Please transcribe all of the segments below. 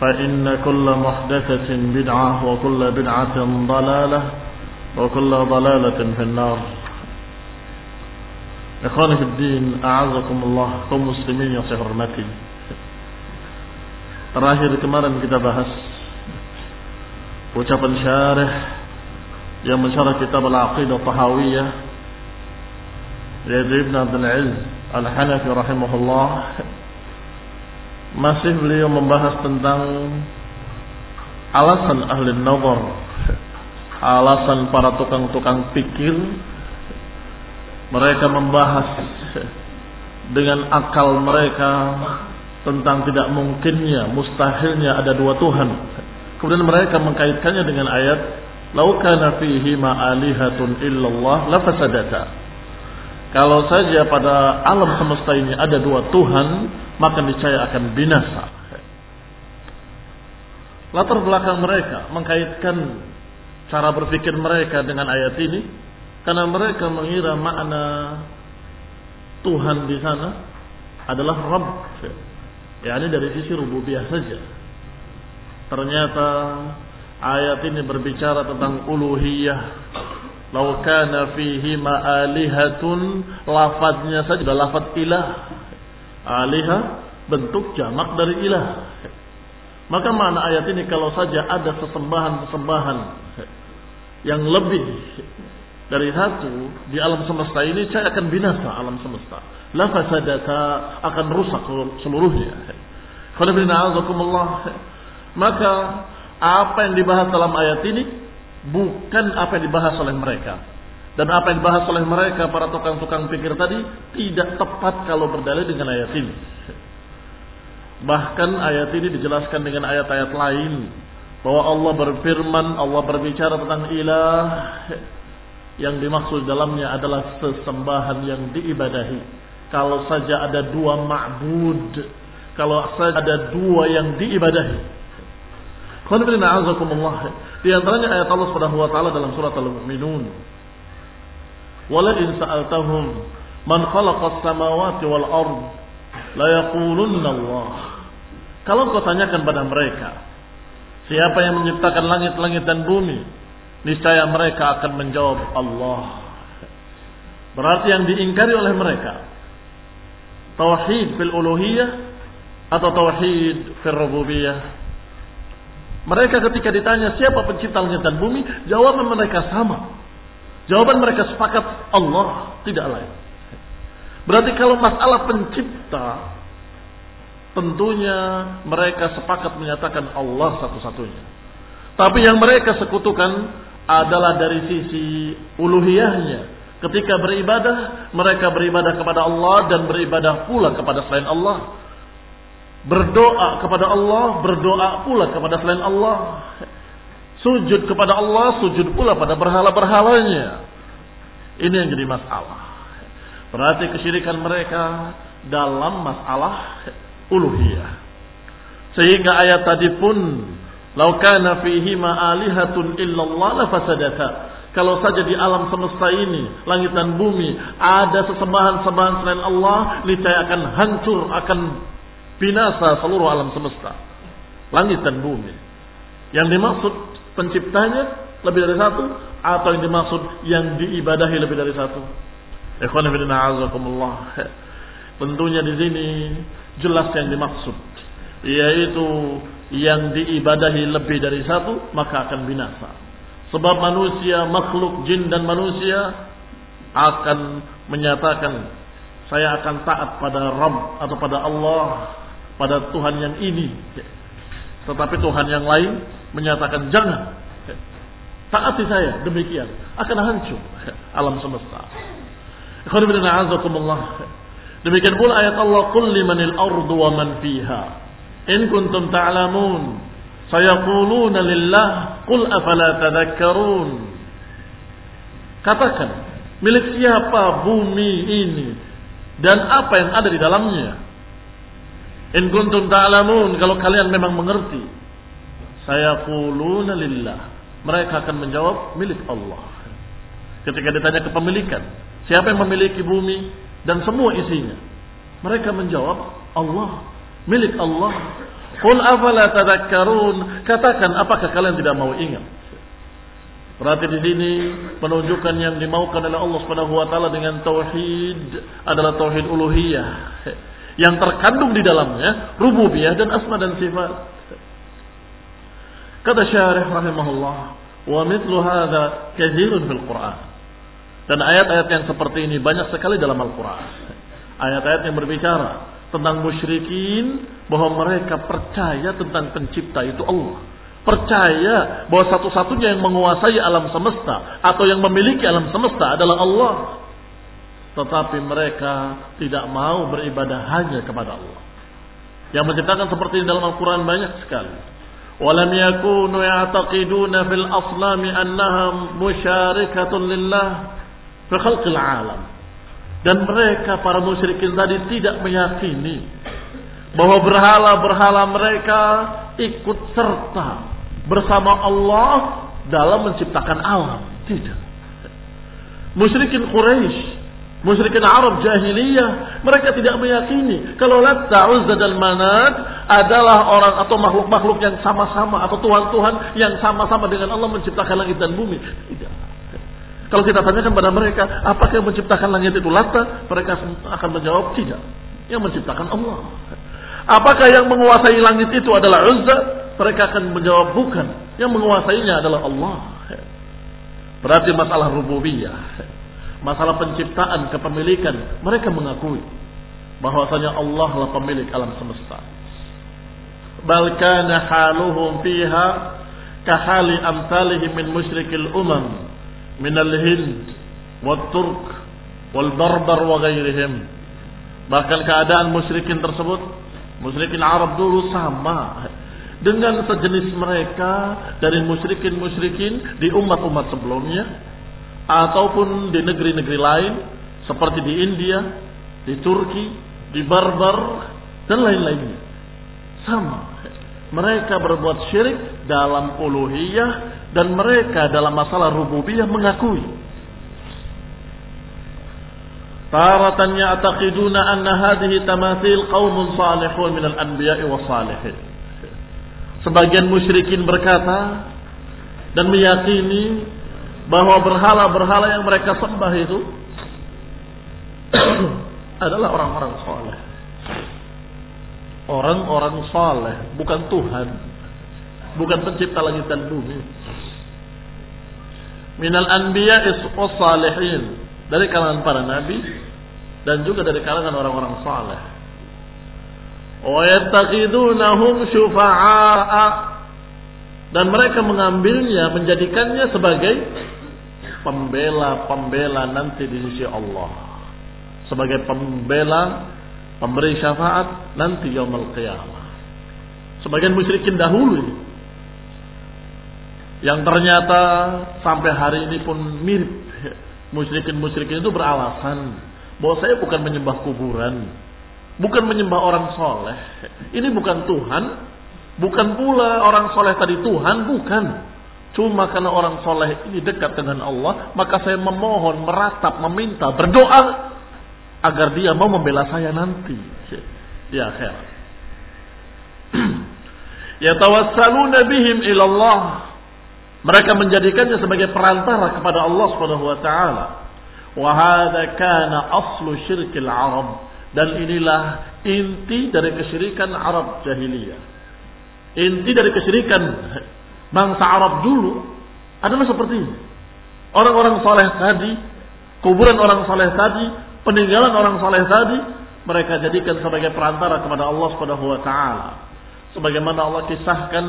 فإن كل محدثة بدعة وكل بدعة ضلالة وكل ضلالة في النار إخواني في الدين أعزكم الله kaum muslimin yang saya hormati Terakhir kemarin kita bahas ucapan syarih yang mensyarah kitab Al-Aqidah Tahawiyah yaitu Ibn Abdul Aziz Al-Hanafi rahimahullah masih beliau membahas tentang alasan ahli nazar alasan para tukang-tukang pikir. Mereka membahas dengan akal mereka tentang tidak mungkinnya mustahilnya ada dua Tuhan. Kemudian mereka mengkaitkannya dengan ayat lau kana fihi ma'alihatun illallah la fasadata kalau saja pada alam semesta ini ada dua Tuhan maka niscaya akan binasa. Latar belakang mereka mengkaitkan cara berpikir mereka dengan ayat ini karena mereka mengira makna Tuhan di sana adalah Rabb. Ya, ini dari sisi rububiyah saja. Ternyata ayat ini berbicara tentang uluhiyah. Lau kana fihi ma'alihatun lafadznya saja lafadz ilah Aliha bentuk jamak dari ilah. Maka mana ayat ini kalau saja ada sesembahan-sesembahan yang lebih dari satu di alam semesta ini saya akan binasa alam semesta. La fasadata akan rusak seluruhnya. Maka apa yang dibahas dalam ayat ini bukan apa yang dibahas oleh mereka. Dan apa yang dibahas oleh mereka para tukang-tukang pikir tadi tidak tepat kalau berdalil dengan ayat ini. Bahkan ayat ini dijelaskan dengan ayat-ayat lain bahwa Allah berfirman, Allah berbicara tentang ilah yang dimaksud dalamnya adalah sesembahan yang diibadahi. Kalau saja ada dua ma'bud, kalau saja ada dua yang diibadahi. Di antaranya ayat Allah Subhanahu wa taala dalam surat Al-Mu'minun. Wala in sa'altahum man khalaqas samawati wal ard la yaqulunna Allah. Kalau kau tanyakan pada mereka, siapa yang menciptakan langit-langit dan bumi, niscaya mereka akan menjawab Allah. Berarti yang diingkari oleh mereka tauhid fil uluhiyah atau tauhid fil rububiyah mereka ketika ditanya siapa pencipta langit dan bumi, jawaban mereka sama. Jawaban mereka sepakat Allah, tidak lain. Berarti kalau masalah pencipta, tentunya mereka sepakat menyatakan Allah satu-satunya. Tapi yang mereka sekutukan adalah dari sisi uluhiyahnya, Ketika beribadah, mereka beribadah kepada Allah dan beribadah pula kepada selain Allah. Berdoa kepada Allah, berdoa pula kepada selain Allah. Sujud kepada Allah, sujud pula pada berhala-berhalanya. Ini yang jadi masalah. Berarti kesyirikan mereka dalam masalah uluhiyah. Sehingga ayat tadi pun, "Lau fihi ma alihatun illallah la fasadata." Kalau saja di alam semesta ini, langit dan bumi, ada sesembahan-sembahan selain Allah, niscaya akan hancur, akan binasa seluruh alam semesta. Langit dan bumi. Yang dimaksud penciptanya lebih dari satu, atau yang dimaksud yang diibadahi lebih dari satu. Ikhwan Tentunya di sini jelas yang dimaksud, yaitu yang diibadahi lebih dari satu, maka akan binasa. Sebab manusia, makhluk jin dan manusia akan menyatakan saya akan taat pada Rabb atau pada Allah, pada Tuhan yang ini. Tetapi Tuhan yang lain menyatakan jangan. Taati saya demikian akan hancur alam semesta. Demikian pula ayat Allah qul limanil ardu wa man fiha in kuntum ta'lamun Sayaquluna lillah qul afala tadhakkarun. Katakan, milik siapa bumi ini dan apa yang ada di dalamnya? In kuntum ta'lamun, kalau kalian memang mengerti. Sayaquluna lillah. Mereka akan menjawab milik Allah. Ketika ditanya kepemilikan, siapa yang memiliki bumi dan semua isinya? Mereka menjawab Allah, milik Allah. Qul afala tadakkarun. Katakan apakah kalian tidak mau ingat? Berarti di sini penunjukan yang dimaukan oleh Allah Subhanahu wa taala dengan tauhid adalah tauhid uluhiyah yang terkandung di dalamnya rububiyah dan asma dan sifat. Kata syarih rahimahullah, wa mithlu hadza katsirun fil Qur'an. Dan ayat-ayat yang seperti ini banyak sekali dalam Al-Qur'an. Ayat-ayat yang berbicara tentang musyrikin bahwa mereka percaya tentang pencipta itu Allah. Percaya bahwa satu-satunya yang menguasai alam semesta atau yang memiliki alam semesta adalah Allah. Tetapi mereka tidak mau beribadah hanya kepada Allah. Yang menciptakan seperti ini dalam Al-Quran banyak sekali. Walam yakunu ya'taqiduna fil aslami annaha musyarikatun lillah fi khalqil alam. Dan mereka para musyrikin tadi tidak meyakini bahwa berhala-berhala mereka ikut serta bersama Allah dalam menciptakan alam. Tidak. Musyrikin Quraisy, musyrikin Arab jahiliyah, mereka tidak meyakini kalau Latta, Uzza dan Manat adalah orang atau makhluk-makhluk yang sama-sama atau tuhan-tuhan yang sama-sama dengan Allah menciptakan langit dan bumi. Tidak. Kalau kita tanyakan pada mereka, apakah yang menciptakan langit itu Lata? Mereka akan menjawab tidak. Yang menciptakan Allah. Apakah yang menguasai langit itu adalah Uzza? Mereka akan menjawab bukan. Yang menguasainya adalah Allah. Berarti masalah rububiyah masalah penciptaan, kepemilikan, mereka mengakui bahwasanya Allah lah pemilik alam semesta. balkana haluhum fiha kahali amsalihim min musyrikil umam min al-Hind wal Turk wal Barbar wa ghairihim. Bahkan keadaan musyrikin tersebut, musyrikin Arab dulu sama dengan sejenis mereka dari musyrikin-musyrikin di umat-umat sebelumnya ataupun di negeri-negeri lain seperti di India, di Turki, di Barbar dan lain-lainnya. Sama. Mereka berbuat syirik dalam uluhiyah dan mereka dalam masalah rububiyah mengakui taratan ya'taqiduna anna hadhihi tamathil qaumun salihun min al-anbiya'i was salihin sebagian musyrikin berkata dan meyakini bahwa berhala-berhala yang mereka sembah itu adalah orang-orang saleh orang-orang saleh bukan Tuhan. Bukan pencipta langit dan bumi. Minal anbiya salihin dari kalangan para nabi dan juga dari kalangan orang-orang saleh. Wa yattaqidunahum syufa'a dan mereka mengambilnya menjadikannya sebagai pembela-pembela nanti di sisi Allah. Sebagai pembela, pemberi syafaat nanti yaumul qiyamah. Sebagian musyrikin dahulu. Yang ternyata sampai hari ini pun mirip. Musyrikin-musyrikin itu beralasan bahwa saya bukan menyembah kuburan, bukan menyembah orang soleh. Ini bukan Tuhan, bukan pula orang soleh tadi Tuhan, bukan. Cuma karena orang soleh ini dekat dengan Allah, maka saya memohon, meratap, meminta, berdoa agar dia mau membela saya nanti. Ya khair. Yatawassaluna bihim ilallah. Mereka menjadikannya sebagai perantara kepada Allah Subhanahu wa taala. Wa hadza kana aslu syirkil Arab dan inilah inti dari kesyirikan Arab jahiliyah. Inti dari kesyirikan bangsa Arab dulu adalah seperti ini. Orang-orang soleh tadi, kuburan orang soleh tadi, peninggalan orang soleh tadi, mereka jadikan sebagai perantara kepada Allah Subhanahu wa taala. Sebagaimana Allah kisahkan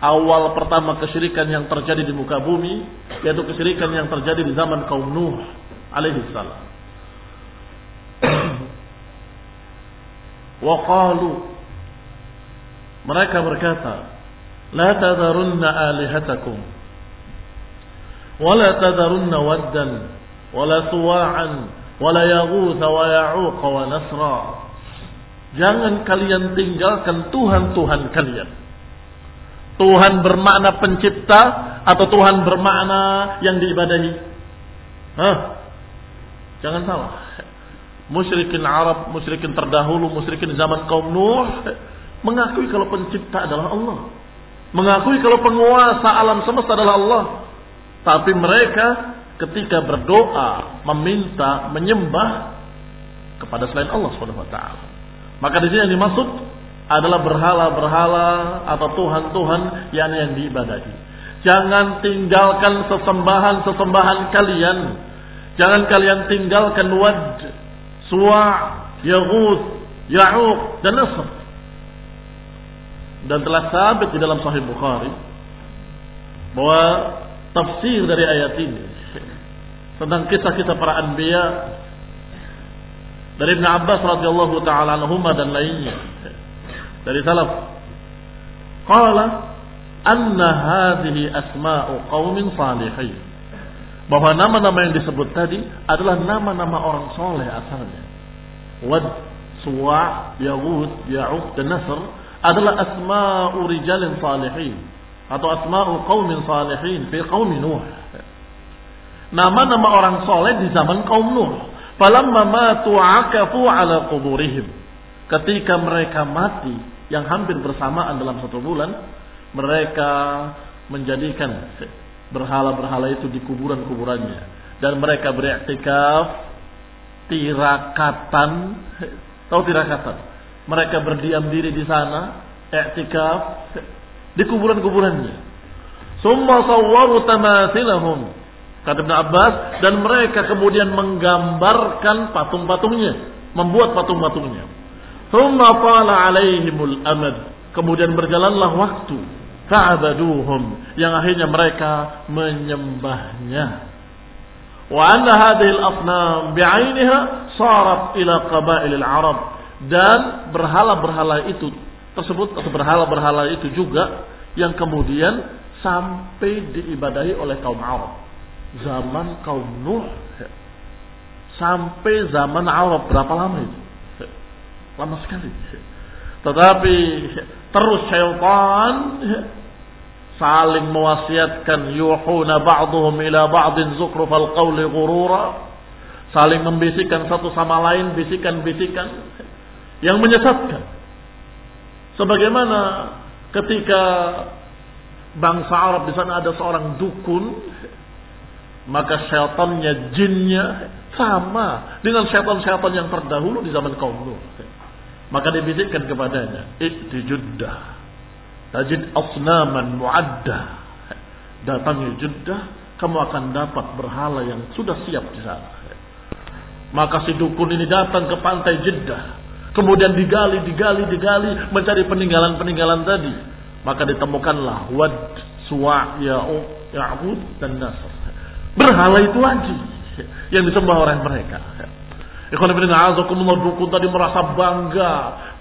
awal pertama kesyirikan yang terjadi di muka bumi, yaitu kesyirikan yang terjadi di zaman kaum Nuh alaihi salam. Waqalu mereka berkata, لا تذرن آلهتكم ولا تذرن ودا ولا سواعا ولا يغوث ويعوق ونسرا Jangan kalian tinggalkan Tuhan-Tuhan kalian. Tuhan bermakna pencipta atau Tuhan bermakna yang diibadahi. Hah? Jangan salah. Musyrikin Arab, musyrikin terdahulu, musyrikin zaman kaum Nuh mengakui kalau pencipta adalah Allah. Mengakui kalau penguasa alam semesta adalah Allah. Tapi mereka ketika berdoa, meminta, menyembah kepada selain Allah Subhanahu. Maka di sini yang dimaksud adalah berhala-berhala atau tuhan-tuhan yang yang diibadahi. Jangan tinggalkan sesembahan-sesembahan kalian. Jangan kalian tinggalkan wad, suwa, yaghut, ya'uq dan nasr dan telah sabit di dalam Sahih Bukhari bahwa tafsir dari ayat ini tentang kisah-kisah para anbiya dari Ibn Abbas radhiyallahu taala anhuma dan lainnya. Dari salaf. Qala anna hadhihi asma'u qaumin salihin. Bahwa nama-nama yang disebut tadi adalah nama-nama orang soleh asalnya. Wad suwa yahud ya'uq dan nasr adalah asma'u rijalin salihin atau asma'u qaumin salihin fi qaumi Nuh. Nama-nama orang soleh di zaman kaum Nuh. Falamma matu akafu ala quburihim. Ketika mereka mati yang hampir bersamaan dalam satu bulan, mereka menjadikan berhala-berhala itu di kuburan-kuburannya dan mereka beriktikaf tirakatan tahu tirakatan mereka berdiam diri di sana, i'tikaf di kuburan-kuburannya. Summa sawwaru tamathilahum. Kata Ibn Abbas dan mereka kemudian menggambarkan patung-patungnya, membuat patung-patungnya. Summa qala alaihimul amad. Kemudian berjalanlah waktu. Fa'abaduhum yang akhirnya mereka menyembahnya. Wa anna hadhihi al-asnam bi'ainiha sarat ila qabailil Arab dan berhala-berhala itu tersebut atau berhala-berhala itu juga yang kemudian sampai diibadahi oleh kaum Arab. Zaman kaum Nuh. Sampai zaman Arab. Berapa lama itu? Lama sekali. Tetapi terus syaitan saling mewasiatkan yuhuna ba'dhum ila ba'din zukrufal qawli ghurura. Saling membisikkan satu sama lain bisikan-bisikan yang menyesatkan. Sebagaimana ketika bangsa Arab di sana ada seorang dukun, maka syaitannya, jinnya sama dengan syaitan-syaitan yang terdahulu di zaman kaum Nuh. Maka dibisikkan kepadanya, "Ikti Jeddah, tajid asnaman muaddah." Datangi Jeddah, kamu akan dapat berhala yang sudah siap di sana. Maka si dukun ini datang ke pantai Jeddah Kemudian digali, digali, digali, mencari peninggalan-peninggalan tadi. Maka ditemukanlah Wad, Suwa, Ya'ud, dan Nasr. Berhala itu lagi yang disembah oleh mereka. Ikhwan ibn a'azakumullah dukun tadi merasa bangga.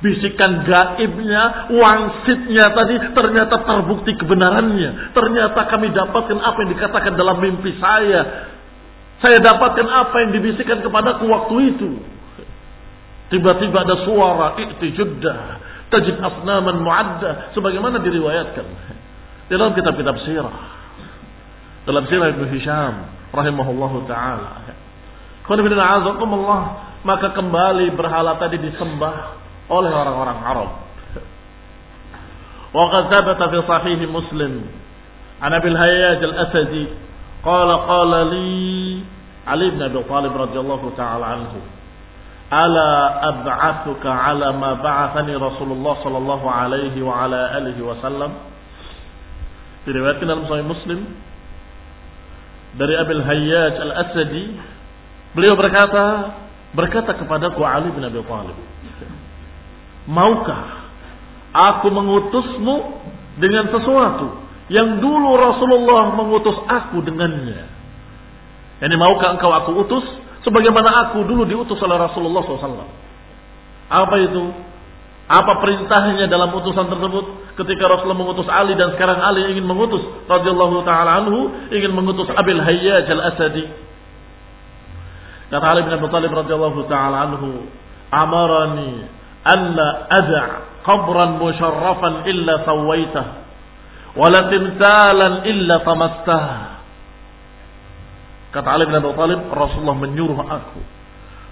Bisikan gaibnya, wangsitnya tadi ternyata terbukti kebenarannya. Ternyata kami dapatkan apa yang dikatakan dalam mimpi saya. Saya dapatkan apa yang dibisikkan kepadaku waktu itu. Tiba-tiba ada suara iktijuddah. Tajid asnaman muadda. Sebagaimana diriwayatkan. Dalam kitab-kitab sirah. Dalam sirah Ibn Hisham. Rahimahullahu ta'ala. Allah maka kembali berhala tadi disembah oleh orang-orang Arab. Wa thabata fi sahih Muslim an Abi al-Hayyaj al-Asadi qala qala li Ali bin Abi Talib radhiyallahu ta'ala anhu ala ab'athuka ala ma ba'athani Rasulullah sallallahu alaihi wa ala alihi wasallam diriwayatkan dalam Sahih Muslim. Dari Abil Hayyaj Al-Asadi beliau berkata berkata kepadaku Ali bin Abi Thalib maukah aku mengutusmu dengan sesuatu yang dulu Rasulullah mengutus aku dengannya? Ini yani, maukah engkau aku utus? Sebagaimana aku dulu diutus oleh Rasulullah SAW? Apa itu? Apa perintahnya dalam utusan tersebut ketika Rasulullah mengutus Ali dan sekarang Ali ingin mengutus radhiyallahu taala anhu ingin mengutus Abil Hayyaj al-Asadi Kata Ali bin Abi Thalib radhiyallahu taala anhu, "Amarani alla ad'a qabran musharrafan illa sawaitah wa la illa tamastah." Kata Ali bin Abi Thalib, Rasulullah menyuruh aku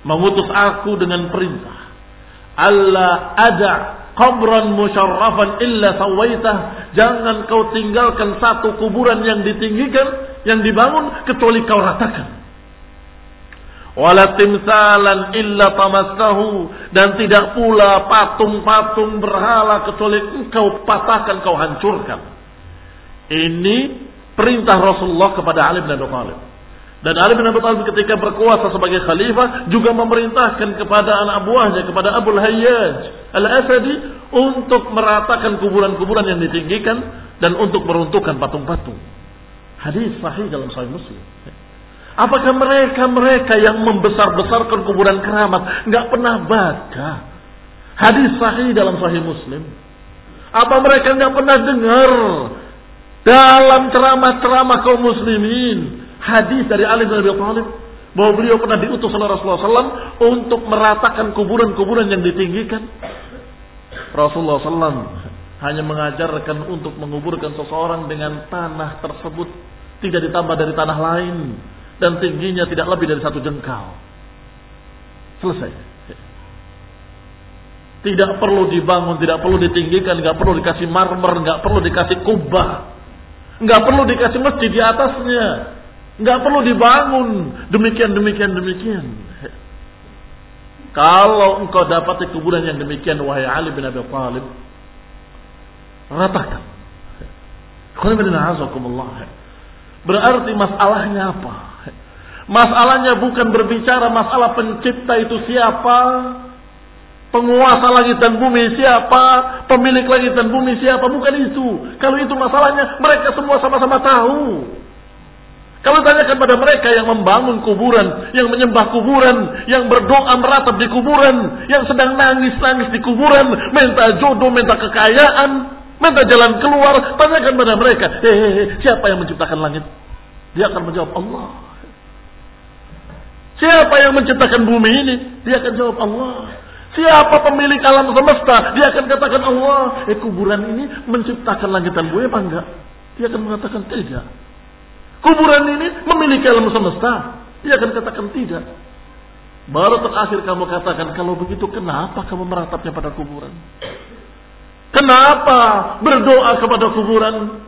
mengutus aku dengan perintah alla ada qabran musyarrafan illa sawaitah. Jangan kau tinggalkan satu kuburan yang ditinggikan yang dibangun kecuali kau ratakan. Wala timsalan illa tamassahu. Dan tidak pula patung-patung berhala kecuali engkau patahkan kau hancurkan. Ini perintah Rasulullah kepada Ali bin Abi Thalib dan Ali bin Abi Thalib ketika berkuasa sebagai khalifah juga memerintahkan kepada anak buahnya kepada Abu Hayyaj Al-Asadi untuk meratakan kuburan-kuburan yang ditinggikan dan untuk meruntuhkan patung-patung hadis sahih dalam sahih Muslim Apakah mereka-mereka yang membesar-besarkan kuburan keramat nggak pernah baca hadis sahih dalam sahih Muslim? Apa mereka nggak pernah dengar dalam ceramah-ceramah kaum muslimin hadis dari Ali bin Abi Thalib bahwa beliau pernah diutus oleh Rasulullah SAW untuk meratakan kuburan-kuburan yang ditinggikan? Rasulullah SAW hanya mengajarkan untuk menguburkan seseorang dengan tanah tersebut tidak ditambah dari tanah lain dan tingginya tidak lebih dari satu jengkal. Selesai. Tidak perlu dibangun, tidak perlu ditinggikan, nggak perlu dikasih marmer, nggak perlu dikasih kubah, nggak perlu dikasih masjid di atasnya, nggak perlu dibangun demikian demikian demikian. Kalau engkau dapat kuburan yang demikian, wahai Ali bin Abi Thalib, ratakan. Berarti masalahnya apa? Masalahnya bukan berbicara masalah pencipta itu siapa, penguasa langit dan bumi siapa, pemilik langit dan bumi siapa, bukan itu. Kalau itu masalahnya, mereka semua sama-sama tahu. Kalau tanyakan pada mereka yang membangun kuburan, yang menyembah kuburan, yang berdoa meratap di kuburan, yang sedang nangis-nangis di kuburan, minta jodoh, minta kekayaan, minta jalan keluar, tanyakan pada mereka, hehehe, siapa yang menciptakan langit? Dia akan menjawab Allah. Siapa yang menciptakan bumi ini? Dia akan jawab Allah. Siapa pemilik alam semesta? Dia akan katakan Allah. Eh kuburan ini menciptakan langit dan bumi apa enggak? Dia akan mengatakan tidak. Kuburan ini memiliki alam semesta. Dia akan katakan tidak. Baru terakhir kamu katakan kalau begitu kenapa kamu meratapnya pada kuburan? Kenapa berdoa kepada kuburan?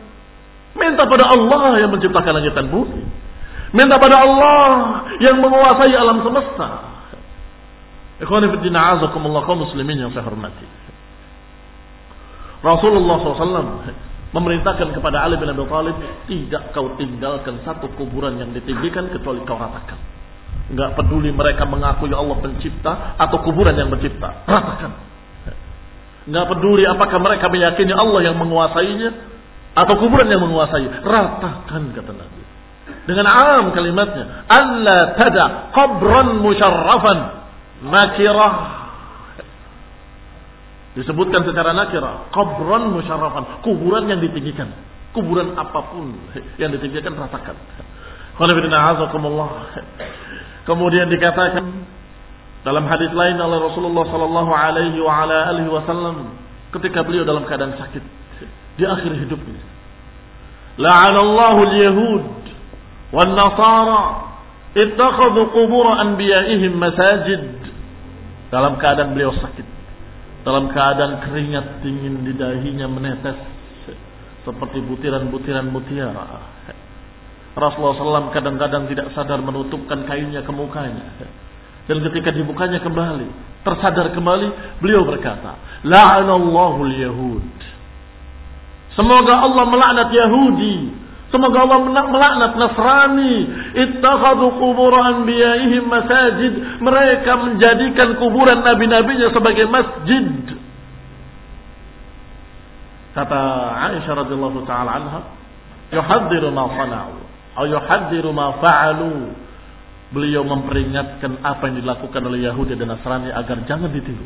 Minta pada Allah yang menciptakan langit dan bumi. Minta pada Allah yang menguasai alam semesta. Ikhwanifiddin azakumullah kaum muslimin yang saya. Rasulullah SAW memerintahkan kepada Ali bin Abi Thalib tidak kau tinggalkan satu kuburan yang ditinggikan kecuali kau ratakan. Enggak peduli mereka mengakui Allah pencipta atau kuburan yang mencipta, ratakan. Enggak peduli apakah mereka meyakini Allah yang menguasainya atau kuburan yang menguasai, ratakan kata Nabi. dengan am kalimatnya alla tada qabran musyarrafan nakirah Disebutkan secara nakira, kubran musyarafan, kuburan yang ditinggikan. Kuburan apa pun yang ditinggikan rasakan. Kemudian dikatakan dalam hadis lain oleh Rasulullah sallallahu alaihi wa ala alihi wasallam ketika beliau dalam keadaan sakit di akhir hidupnya. La'anallahu al-yahud wan nasara ittakhadhu qubur anbiya'ihim masajid. Dalam keadaan beliau sakit dalam keadaan keringat dingin di dahinya menetes seperti butiran-butiran mutiara. Rasulullah SAW kadang-kadang tidak sadar menutupkan kainnya ke mukanya. Dan ketika dibukanya kembali tersadar kembali beliau berkata la'anallahu al-yahud semoga Allah melaknat Yahudi Semoga Allah melaknat Nasrani. Ittakhadu kubur anbiya'ihim masajid. Mereka menjadikan kuburan nabi-nabinya sebagai masjid. Kata Aisyah radhiyallahu taala anha, "Yuhaddiru ma sana'u." Atau yuhaddiru ma fa'alu. Beliau memperingatkan apa yang dilakukan oleh Yahudi dan Nasrani agar jangan ditiru.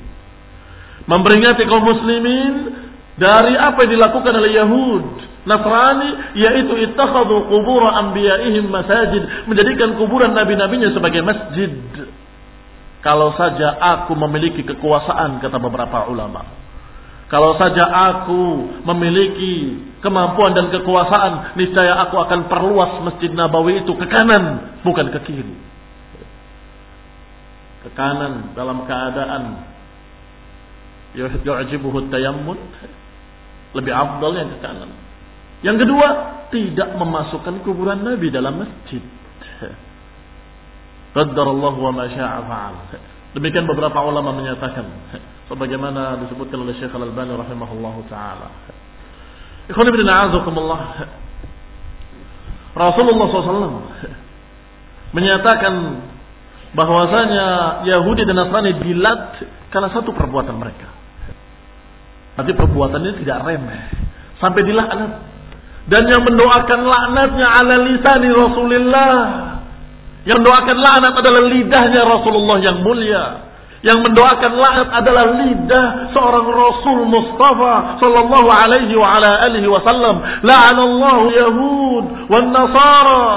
Memperingati kaum muslimin dari apa yang dilakukan oleh Yahud Nasrani yaitu ittakhadhu qubur anbiya'ihim masajid, menjadikan kuburan nabi-nabinya sebagai masjid. Kalau saja aku memiliki kekuasaan kata beberapa ulama. Kalau saja aku memiliki kemampuan dan kekuasaan, niscaya aku akan perluas Masjid Nabawi itu ke kanan, bukan ke kiri. Ke kanan dalam keadaan yu'jibuhu tayammun lebih afdal yang ke kanan yang kedua, tidak memasukkan kuburan Nabi dalam masjid. Qaddarallahu wa ma syaa fa'al. Demikian beberapa ulama menyatakan sebagaimana disebutkan oleh Syekh Al-Albani rahimahullahu taala. Ikhwan ibn a'azakumullah. Rasulullah SAW menyatakan bahwasanya Yahudi dan Nasrani dilat karena satu perbuatan mereka. Nanti perbuatan ini tidak remeh. Sampai dilaknat dan yang mendoakan laknatnya ala lisani Rasulullah. Yang mendoakan laknat adalah lidahnya Rasulullah yang mulia. Yang mendoakan laknat adalah lidah seorang Rasul Mustafa sallallahu alaihi wa ala alihi wasallam. La'anallahu Yahud wan Nasara.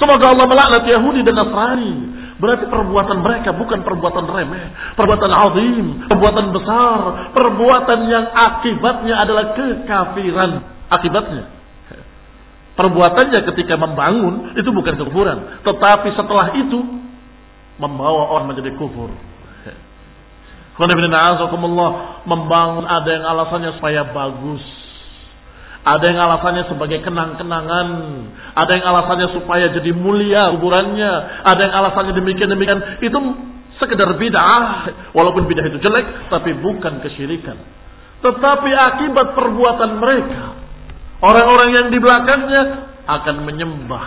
Semoga Allah melaknat Yahudi dan Nasrani. Berarti perbuatan mereka bukan perbuatan remeh, perbuatan azim, perbuatan besar, perbuatan yang akibatnya adalah kekafiran. Akibatnya Perbuatannya ketika membangun itu bukan kekufuran, tetapi setelah itu membawa orang menjadi kufur. membangun ada yang alasannya supaya bagus. Ada yang alasannya sebagai kenang-kenangan. Ada yang alasannya supaya jadi mulia kuburannya. Ada yang alasannya demikian-demikian. Itu sekedar bid'ah. Walaupun bid'ah itu jelek, tapi bukan kesyirikan. Tetapi akibat perbuatan mereka Orang-orang yang di belakangnya akan menyembah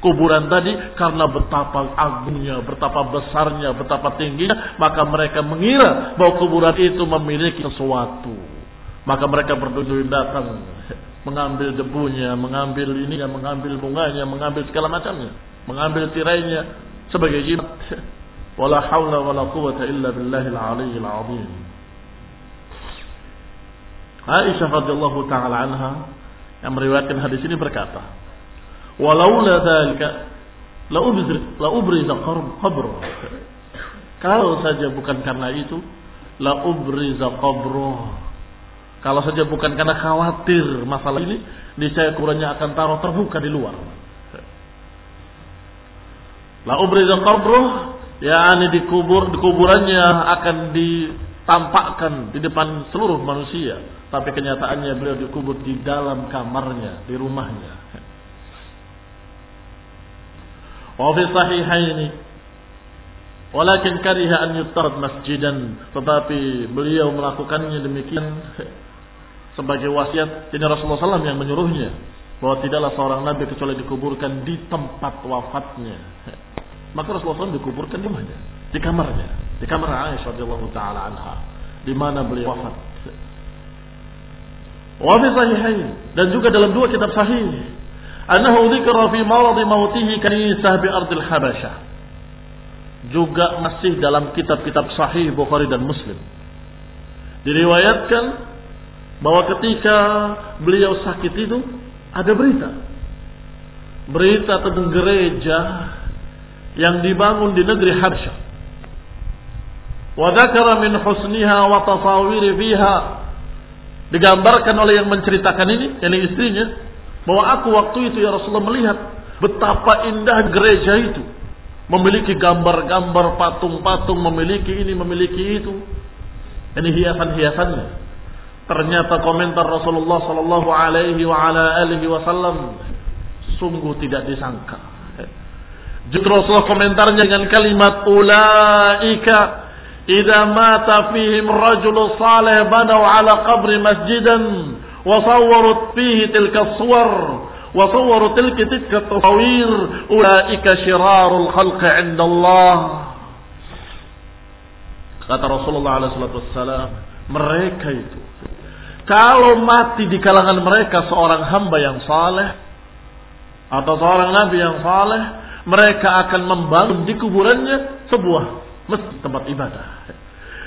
kuburan tadi karena betapa agungnya, betapa besarnya, betapa tingginya, maka mereka mengira bahwa kuburan itu memiliki sesuatu. Maka mereka berduduk datang mengambil debunya, mengambil ininya, mengambil bunganya, mengambil segala macamnya, mengambil tirainya sebagai jimat. Wala haula wala quwata illa billahil aliyyil azim. Aisyah radhiyallahu taala anha yang meriwayatkan hadis ini berkata, "Walaula dzalika la ubri la ubriza qabr." Kalau saja bukan karena itu, la ubriza qabr. Kalau saja bukan karena khawatir masalah ini, niscaya kuburannya akan taruh terbuka di luar. La ubriza qabr, yakni dikubur di kuburannya akan ditampakkan di depan seluruh manusia tapi kenyataannya beliau dikubur di dalam kamarnya, di rumahnya. Wa fi sahihaini walakin kariha an yuttarad masjidan tetapi beliau melakukannya demikian sebagai wasiat. Ini Rasulullah SAW yang menyuruhnya bahwa tidaklah seorang nabi kecuali dikuburkan di tempat wafatnya. Maka Rasulullah SAW dikuburkan di mana di kamarnya di kamar Aisyah radhiyallahu taala anha di mana beliau wafat Wa sahihain dan juga dalam dua kitab sahih Anahu dzikra fi marad mautihi kanisah bi ardil Habasyah. Juga masih dalam kitab-kitab sahih Bukhari dan Muslim. Diriwayatkan bahwa ketika beliau sakit itu ada berita. Berita tentang gereja yang dibangun di negeri Habasyah. Min husniha wa tasawiri fiha. Digambarkan oleh yang menceritakan ini, yakni istrinya, bahwa aku waktu itu ya Rasulullah melihat betapa indah gereja itu. Memiliki gambar-gambar patung-patung, memiliki ini, memiliki itu. Ini hiasan-hiasannya. Ternyata komentar Rasulullah sallallahu alaihi wa ala alihi wasallam sungguh tidak disangka. Justru Rasulullah komentarnya dengan kalimat ulaika idza mata fihim rajul salih banaw ala qabri masjidan وصورت فيه تلك الصور وصوروا تلك تلك التصوير أولئك شرار الخلق عند الله kata Rasulullah SAW mereka itu kalau mati di kalangan mereka seorang hamba yang saleh atau seorang nabi yang saleh mereka akan membangun di kuburannya sebuah masjid tempat ibadah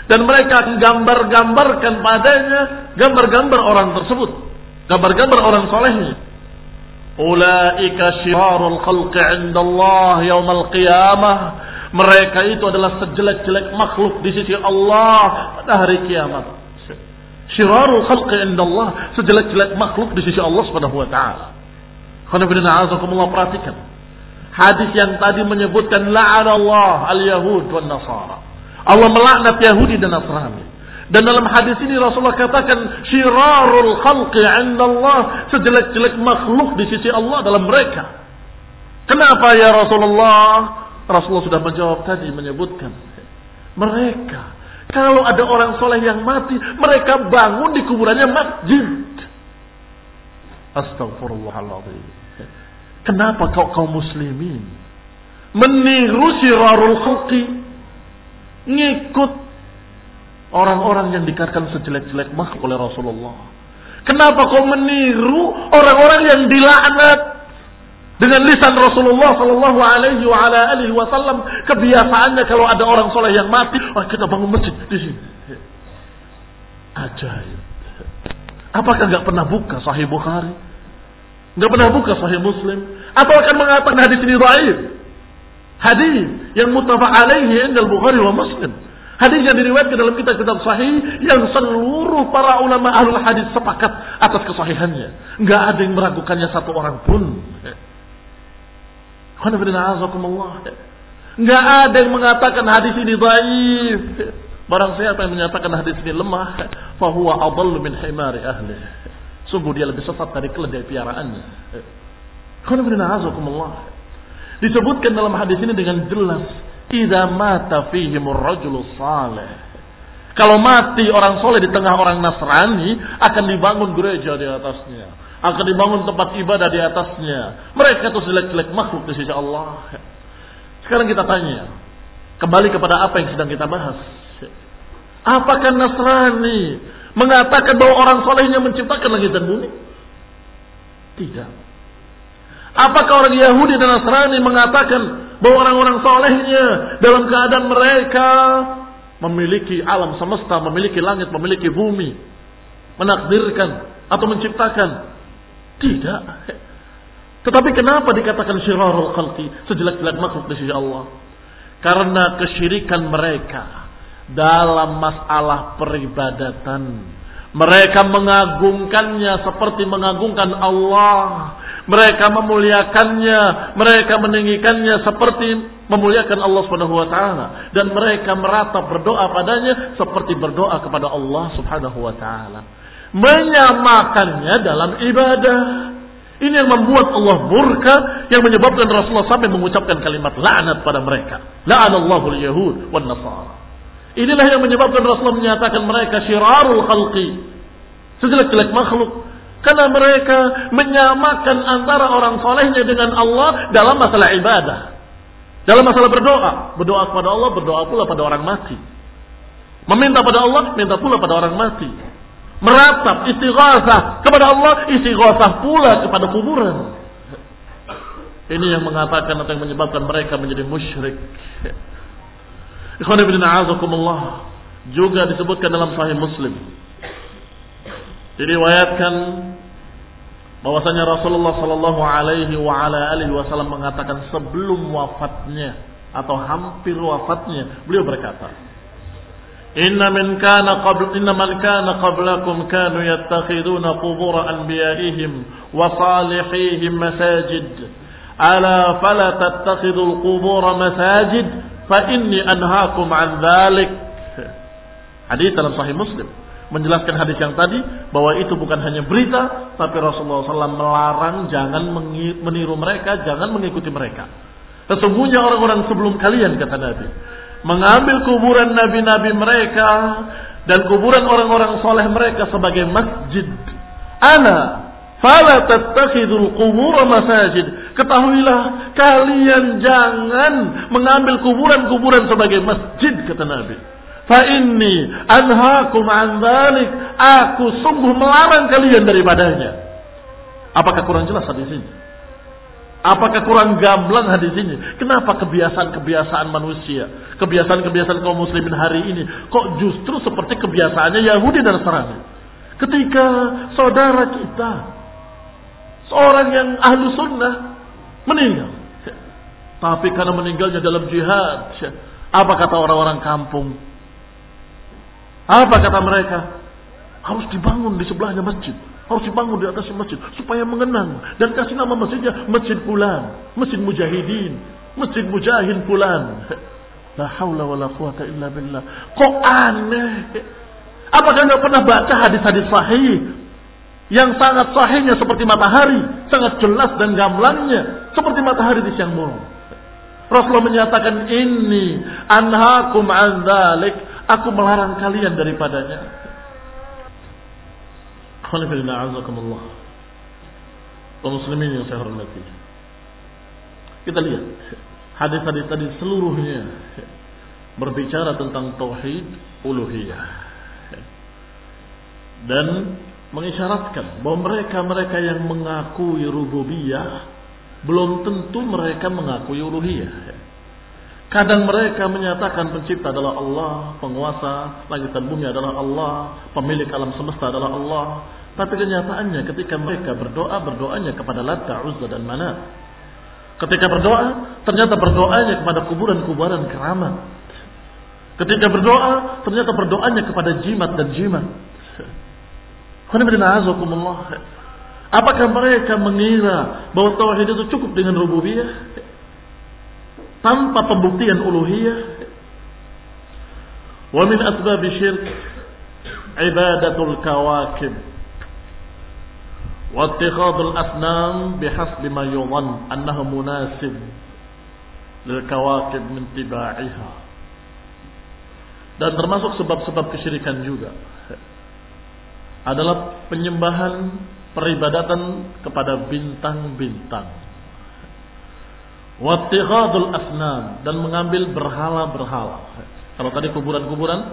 dan mereka akan gambar-gambarkan padanya gambar-gambar orang tersebut, gambar-gambar orang solehnya. Ulaika syirarul khalqi indallah yaumal qiyamah. Mereka itu adalah sejelek-jelek makhluk di sisi Allah pada hari kiamat. Syirarul khalqi indallah, sejelek-jelek makhluk di sisi Allah Subhanahu wa taala. Khana perhatikan. Hadis yang tadi menyebutkan la'anallah al-yahud wan nasara. Allah melaknat Yahudi dan Nasrani. Dan dalam hadis ini Rasulullah katakan syirarul khalqi 'inda Allah, sejelek-jelek makhluk di sisi Allah dalam mereka. Kenapa ya Rasulullah? Rasulullah sudah menjawab tadi menyebutkan mereka kalau ada orang soleh yang mati, mereka bangun di kuburannya masjid. Astagfirullahaladzim. Kenapa kau kaum muslimin meniru syirarul khalqi ngikut orang-orang yang dikatakan sejelek-jelek makhluk oleh Rasulullah. Kenapa kau meniru orang-orang yang dilaknat dengan lisan Rasulullah Sallallahu Alaihi Wasallam? Kebiasaannya kalau ada orang soleh yang mati, oh, kita bangun masjid di sini. Ajaib. Apakah nggak pernah buka Sahih Bukhari? Nggak pernah buka Sahih Muslim? Atau akan mengatakan hadis ini dhaif? Hadis yang mutafaq alaihi indal Bukhari wa Muslim. Hadis yang diriwayatkan dalam kitab-kitab sahih yang seluruh para ulama ahlul hadis sepakat atas kesahihannya. Enggak ada yang meragukannya satu orang pun. Enggak ada yang mengatakan hadis ini dhaif. Barang siapa yang menyatakan hadis ini lemah, fahuwa adallu min himari ahli. Sungguh dia lebih sesat dari keledai piaraannya. Alhamdulillah. Disebutkan dalam hadis ini dengan jelas, "Idza mata fihimur rajulus salih." Kalau mati orang soleh di tengah orang Nasrani, akan dibangun gereja di atasnya. Akan dibangun tempat ibadah di atasnya. Mereka itu jelek-jelek makhluk di sisi Allah. Sekarang kita tanya, kembali kepada apa yang sedang kita bahas. Apakah Nasrani mengatakan bahwa orang solehnya menciptakan langit dan bumi? Tidak. Apakah orang Yahudi dan Nasrani mengatakan bahwa orang-orang solehnya dalam keadaan mereka memiliki alam semesta, memiliki langit, memiliki bumi, menakdirkan atau menciptakan? Tidak. Tetapi kenapa dikatakan syirarul khalqi, sejelek-jelek makhluk di sisi Allah? Karena kesyirikan mereka dalam masalah peribadatan. Mereka mengagungkannya seperti mengagungkan Allah mereka memuliakannya, mereka meninggikannya seperti memuliakan Allah Subhanahu wa taala dan mereka meratap berdoa padanya seperti berdoa kepada Allah Subhanahu wa taala. Menyamakannya dalam ibadah. Ini yang membuat Allah murka yang menyebabkan Rasulullah sampai mengucapkan kalimat laknat pada mereka. La'anallahu al-yahud wan nasara. Inilah yang menyebabkan Rasulullah menyatakan mereka syirarul khalqi. Sejelek-jelek makhluk karena mereka menyamakan antara orang solehnya dengan Allah dalam masalah ibadah. Dalam masalah berdoa. Berdoa kepada Allah, berdoa pula pada orang mati. Meminta pada Allah, minta pula pada orang mati. Meratap, istighasah kepada Allah, istighasah pula kepada kuburan. Ini yang mengatakan atau yang menyebabkan mereka menjadi musyrik. Ikhwan ibn a'azakumullah juga disebutkan dalam sahih Muslim. Diriwayatkan bahwasanya Rasulullah sallallahu alaihi wa ala alihi wasallam mengatakan sebelum wafatnya atau hampir wafatnya beliau berkata Inna min kana qabl inna man kana qablakum kanu yattakhiduna qubur anbiya'ihim wa salihihim masajid ala fala tattakhidul qubur masajid fa inni anhaakum an dhalik Hadis dalam sahih Muslim menjelaskan hadis yang tadi bahwa itu bukan hanya berita, tapi Rasulullah SAW melarang jangan meniru mereka, jangan mengikuti mereka. Sesungguhnya orang-orang sebelum kalian kata Nabi mengambil kuburan nabi-nabi mereka dan kuburan orang-orang soleh mereka sebagai masjid. Ana fala tattakhidul qubur masajid. Ketahuilah kalian jangan mengambil kuburan-kuburan sebagai masjid kata Nabi. Fa inni anhaakum an dzalik. Aku sungguh melarang kalian daripadanya. Apakah kurang jelas hadis ini? Apakah kurang gamblang hadis ini? Kenapa kebiasaan-kebiasaan manusia, kebiasaan-kebiasaan kaum muslimin hari ini kok justru seperti kebiasaannya Yahudi dan Nasrani? Ketika saudara kita, seorang yang ahlu sunnah, meninggal. Tapi karena meninggalnya dalam jihad, apa kata orang-orang kampung? Apa kata mereka? Harus dibangun di sebelahnya masjid. Harus dibangun di atas masjid. Supaya mengenang. Dan kasih nama masjidnya Masjid Fulan. Masjid Mujahidin. Masjid Mujahid Fulan. La hawla wa la quwata illa billah. Kok aneh? Apakah nggak pernah baca hadis-hadis sahih? Yang sangat sahihnya seperti matahari. Sangat jelas dan gamblangnya. Seperti matahari di siang bolong. Rasulullah menyatakan ini anhakum an dhalik Aku melarang kalian daripadanya. Alhamdulillah, kaum muslimin yang saya hormati. Kita lihat hadis-hadis tadi seluruhnya berbicara tentang tauhid uluhiyah dan mengisyaratkan bahwa mereka-mereka yang mengakui rububiyah belum tentu mereka mengakui uluhiyah. Kadang mereka menyatakan pencipta adalah Allah, penguasa langit dan bumi adalah Allah, pemilik alam semesta adalah Allah. Tapi kenyataannya ketika mereka berdoa, berdoanya kepada Lata, Uzza dan Manat. Ketika berdoa, ternyata berdoanya kepada kuburan-kuburan keramat. Ketika berdoa, ternyata berdoanya kepada jimat dan jimat. Apakah mereka mengira bahwa tauhid itu cukup dengan rububiyah? tanpa pembuktian uluhiyah? Wa min asbab syirk ibadatul kawakib. Wa ittikhadul asnam bihasbi ma yudhan annahu munasib lil kawakib min tibaiha. Dan termasuk sebab-sebab kesyirikan juga adalah penyembahan peribadatan kepada bintang-bintang Wattighadul asnam dan mengambil berhala-berhala. Kalau tadi kuburan-kuburan,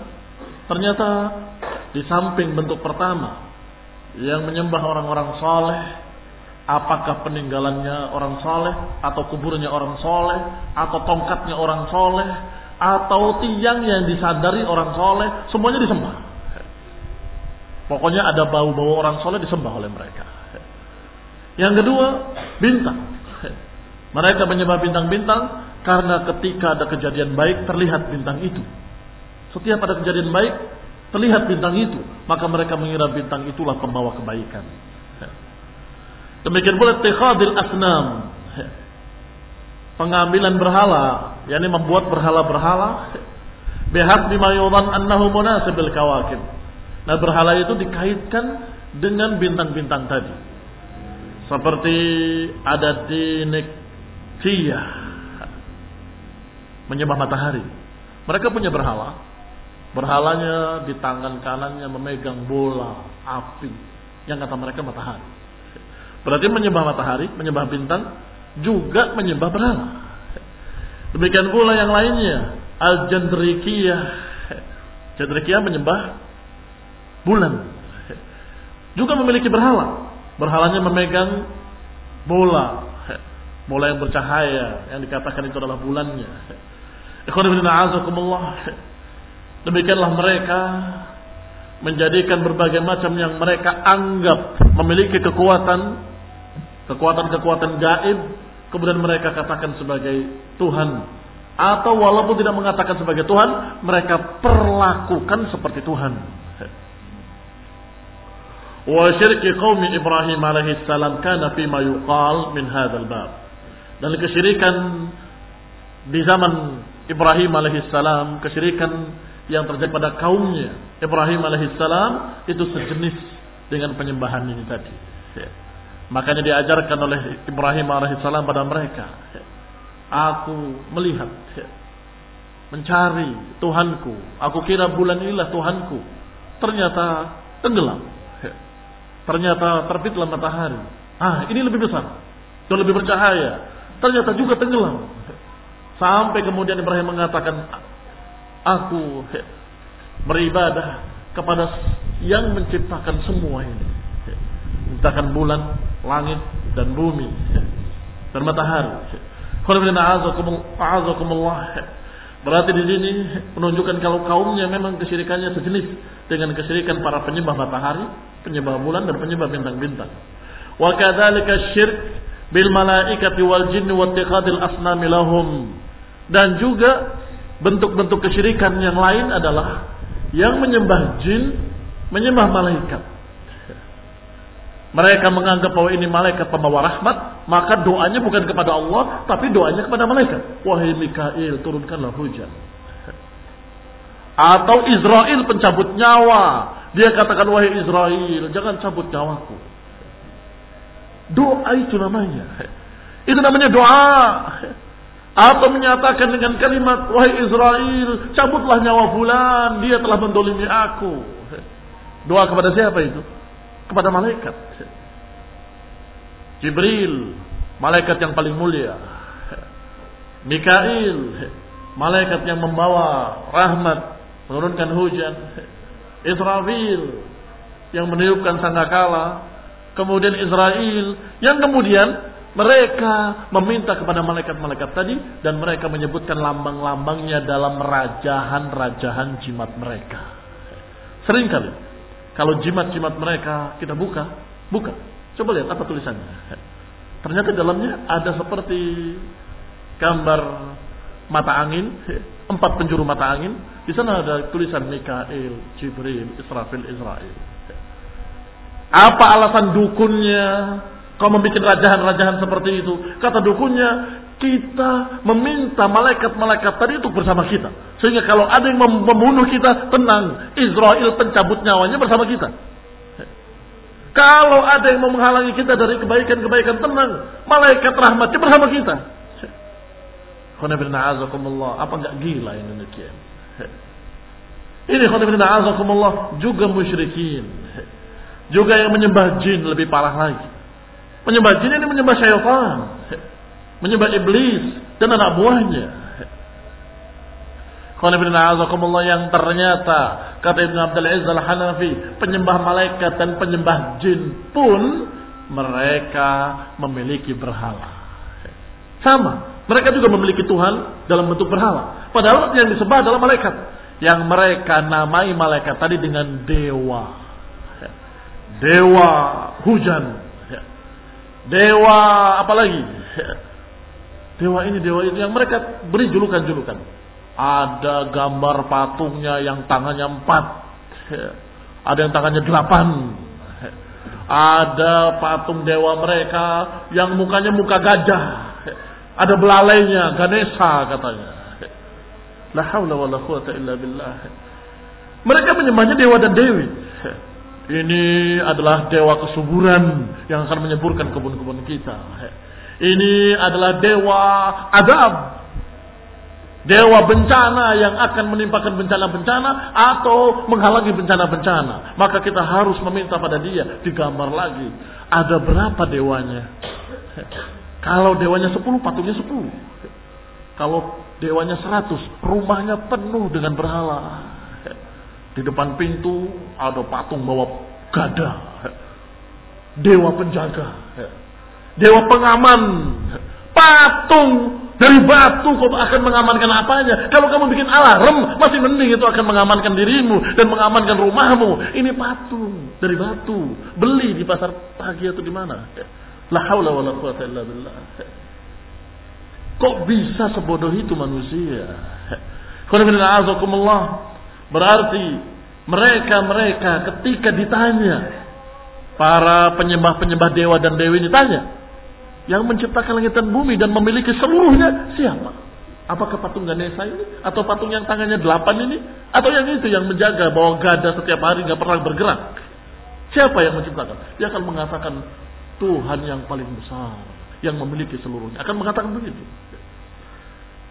ternyata di samping bentuk pertama yang menyembah orang-orang soleh, apakah peninggalannya orang soleh, atau kuburnya orang soleh, atau tongkatnya orang soleh, atau tiang yang disadari orang soleh, semuanya disembah. Pokoknya ada bau-bau orang soleh disembah oleh mereka. Yang kedua, bintang. Mereka menyembah bintang-bintang karena ketika ada kejadian baik terlihat bintang itu. Setiap ada kejadian baik terlihat bintang itu, maka mereka mengira bintang itulah pembawa kebaikan. Demikian pula tikhadil asnam. Pengambilan berhala, yakni membuat berhala-berhala bihaq bima yudhan annahu munasabil kawakib. Nah, berhala itu dikaitkan dengan bintang-bintang tadi. Seperti ada dinik Tia menyembah matahari. Mereka punya berhala. Berhalanya di tangan kanannya memegang bola api yang kata mereka matahari. Berarti menyembah matahari, menyembah bintang, juga menyembah berhala. Demikian pula yang lainnya, al-jandrikiyah. Jandrikiyah menyembah bulan. Juga memiliki berhala. Berhalanya memegang bola mulai bercahaya yang dikatakan itu adalah bulannya. Demikianlah mereka menjadikan berbagai macam yang mereka anggap memiliki kekuatan, kekuatan-kekuatan gaib, kemudian mereka katakan sebagai Tuhan. Atau walaupun tidak mengatakan sebagai Tuhan, mereka perlakukan seperti Tuhan. Wa syirki Ibrahim alaihi salam kana fi yuqal min hadzal bab. Dan kesyirikan di zaman Ibrahim alaihi salam, kesyirikan yang terjadi pada kaumnya Ibrahim alaihissalam itu sejenis dengan penyembahan ini tadi. Ya. Makanya diajarkan oleh Ibrahim alaihissalam pada mereka. Ya. Aku melihat, ya. mencari Tuhanku. Aku kira bulan inilah Tuhanku. Ternyata tenggelam. Ya. Ternyata terbitlah matahari. Ah, ini lebih besar. Dan lebih bercahaya. Ternyata juga tenggelam. Sampai kemudian Ibrahim mengatakan, aku beribadah kepada yang menciptakan semua ini. Menciptakan bulan, langit, dan bumi. Dan matahari. Berarti di sini menunjukkan kalau kaumnya memang kesyirikannya sejenis dengan kesyirikan para penyembah matahari, penyembah bulan dan penyembah bintang-bintang. Wa kadzalika syirk bil malaikati wal jinni wa asnami lahum. Dan juga bentuk-bentuk kesyirikan yang lain adalah yang menyembah jin, menyembah malaikat. Mereka menganggap bahwa ini malaikat pembawa rahmat, maka doanya bukan kepada Allah, tapi doanya kepada malaikat. Wahai Mikail, turunkanlah hujan. Atau Israel pencabut nyawa. Dia katakan, wahai Israel, jangan cabut nyawaku. Doa itu namanya. Itu namanya doa. Atau menyatakan dengan kalimat wahai Israel cabutlah nyawa fulan. Dia telah mendolimi aku. Doa kepada siapa itu? Kepada malaikat. Jibril malaikat yang paling mulia. Mikail malaikat yang membawa rahmat menurunkan hujan Israfil yang meniupkan sangkakala kemudian Israel yang kemudian mereka meminta kepada malaikat-malaikat tadi dan mereka menyebutkan lambang-lambangnya dalam rajahan-rajahan jimat mereka. Sering kali kalau jimat-jimat mereka kita buka, buka. Coba lihat apa tulisannya. Ternyata dalamnya ada seperti gambar mata angin, empat penjuru mata angin. Di sana ada tulisan Mikael, Jibril, Israfil, Israel. Apa alasan dukunnya? Kau membuat rajahan-rajahan seperti itu. Kata dukunnya, kita meminta malaikat-malaikat tadi untuk bersama kita. Sehingga kalau ada yang membunuh kita, tenang. Israel pencabut nyawanya bersama kita. Kalau ada yang mau menghalangi kita dari kebaikan-kebaikan, tenang. Malaikat rahmatnya bersama kita. Apa enggak gila ini? Ini juga musyrikin. Juga yang menyembah jin lebih parah lagi. Menyembah jin ini menyembah syaitan. Menyembah iblis dan anak buahnya. Qanibina yang ternyata kata Ibn Abdul Aziz Al-Hanafi penyembah malaikat dan penyembah jin pun mereka memiliki berhala. Sama, mereka juga memiliki Tuhan dalam bentuk berhala. Padahal yang disembah adalah malaikat. Yang mereka namai malaikat tadi dengan dewa. Dewa hujan, dewa apalagi dewa ini dewa ini yang mereka beri julukan-julukan. Ada gambar patungnya yang tangannya empat. Ada yang tangannya delapan. Ada patung dewa mereka yang mukanya muka gajah ada belalainya Ganesha katanya la haula wala quwata illa billah mereka menyembahnya dewa dan dewi ini adalah dewa kesuburan yang akan menyemburkan kebun-kebun kita. Ini adalah dewa adab. Dewa bencana yang akan menimpakan bencana-bencana atau menghalangi bencana-bencana. Maka kita harus meminta pada dia digambar lagi. Ada berapa dewanya? Kalau dewanya 10, patungnya 10. Kalau dewanya 100, rumahnya penuh dengan berhala. Di depan pintu ada patung bawa gada. Dewa penjaga. Dewa pengaman. Patung dari batu kok akan mengamankan apanya? Kalau kamu bikin alarm, masih mending itu akan mengamankan dirimu dan mengamankan rumahmu. Ini patung dari batu. Beli di pasar pagi atau di mana? La haula wala quwata illa billah. Kok bisa sebodoh itu manusia? Berarti mereka-mereka ketika ditanya para penyembah-penyembah dewa dan dewi ini tanya, yang menciptakan langit dan bumi dan memiliki seluruhnya siapa? Apakah patung Ganesha ini? Atau patung yang tangannya delapan ini? Atau yang itu yang menjaga bahwa gada setiap hari nggak pernah bergerak? Siapa yang menciptakan? Dia akan mengatakan Tuhan yang paling besar. Yang memiliki seluruhnya. Akan mengatakan begitu.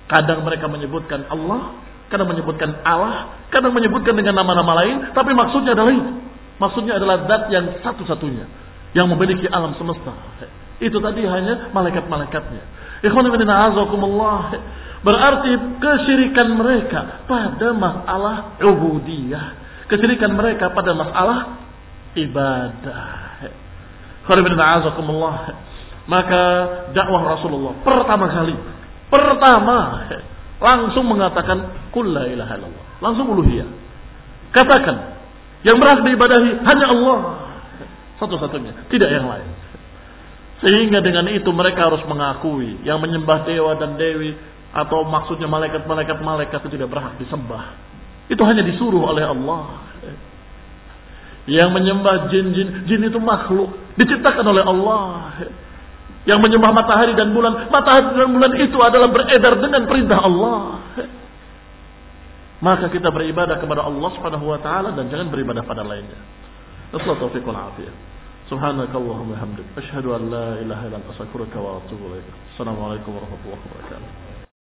Kadang mereka menyebutkan Allah. Kadang menyebutkan Allah. Kadang menyebutkan dengan nama-nama lain. Tapi maksudnya adalah itu. Maksudnya adalah zat yang satu-satunya. Yang memiliki alam semesta. Itu tadi hanya malaikat-malaikatnya. Ikhwan Berarti kesyirikan mereka pada masalah ubudiyah. Kesyirikan mereka pada masalah ibadah. Maka dakwah Rasulullah pertama kali. Pertama langsung mengatakan kulla ilaha illallah. Langsung uluhiyah. Katakan yang berhak diibadahi hanya Allah. Satu-satunya, tidak yang lain. Sehingga dengan itu mereka harus mengakui yang menyembah dewa dan dewi atau maksudnya malaikat-malaikat malaikat itu tidak berhak disembah. Itu hanya disuruh oleh Allah. Yang menyembah jin-jin, jin itu makhluk. Diciptakan oleh Allah. Yang menyembah matahari dan bulan, matahari dan bulan itu adalah beredar dengan perintah Allah. Maka kita beribadah kepada Allah Subhanahu wa taala dan jangan beribadah pada lainnya. Assalamualaikum taufiq afiyah. Subhanakallahumma hamdik asyhadu an la ilaha illa anta astaghfiruka wa atubu ilaik. Assalamualaikum warahmatullahi wabarakatuh.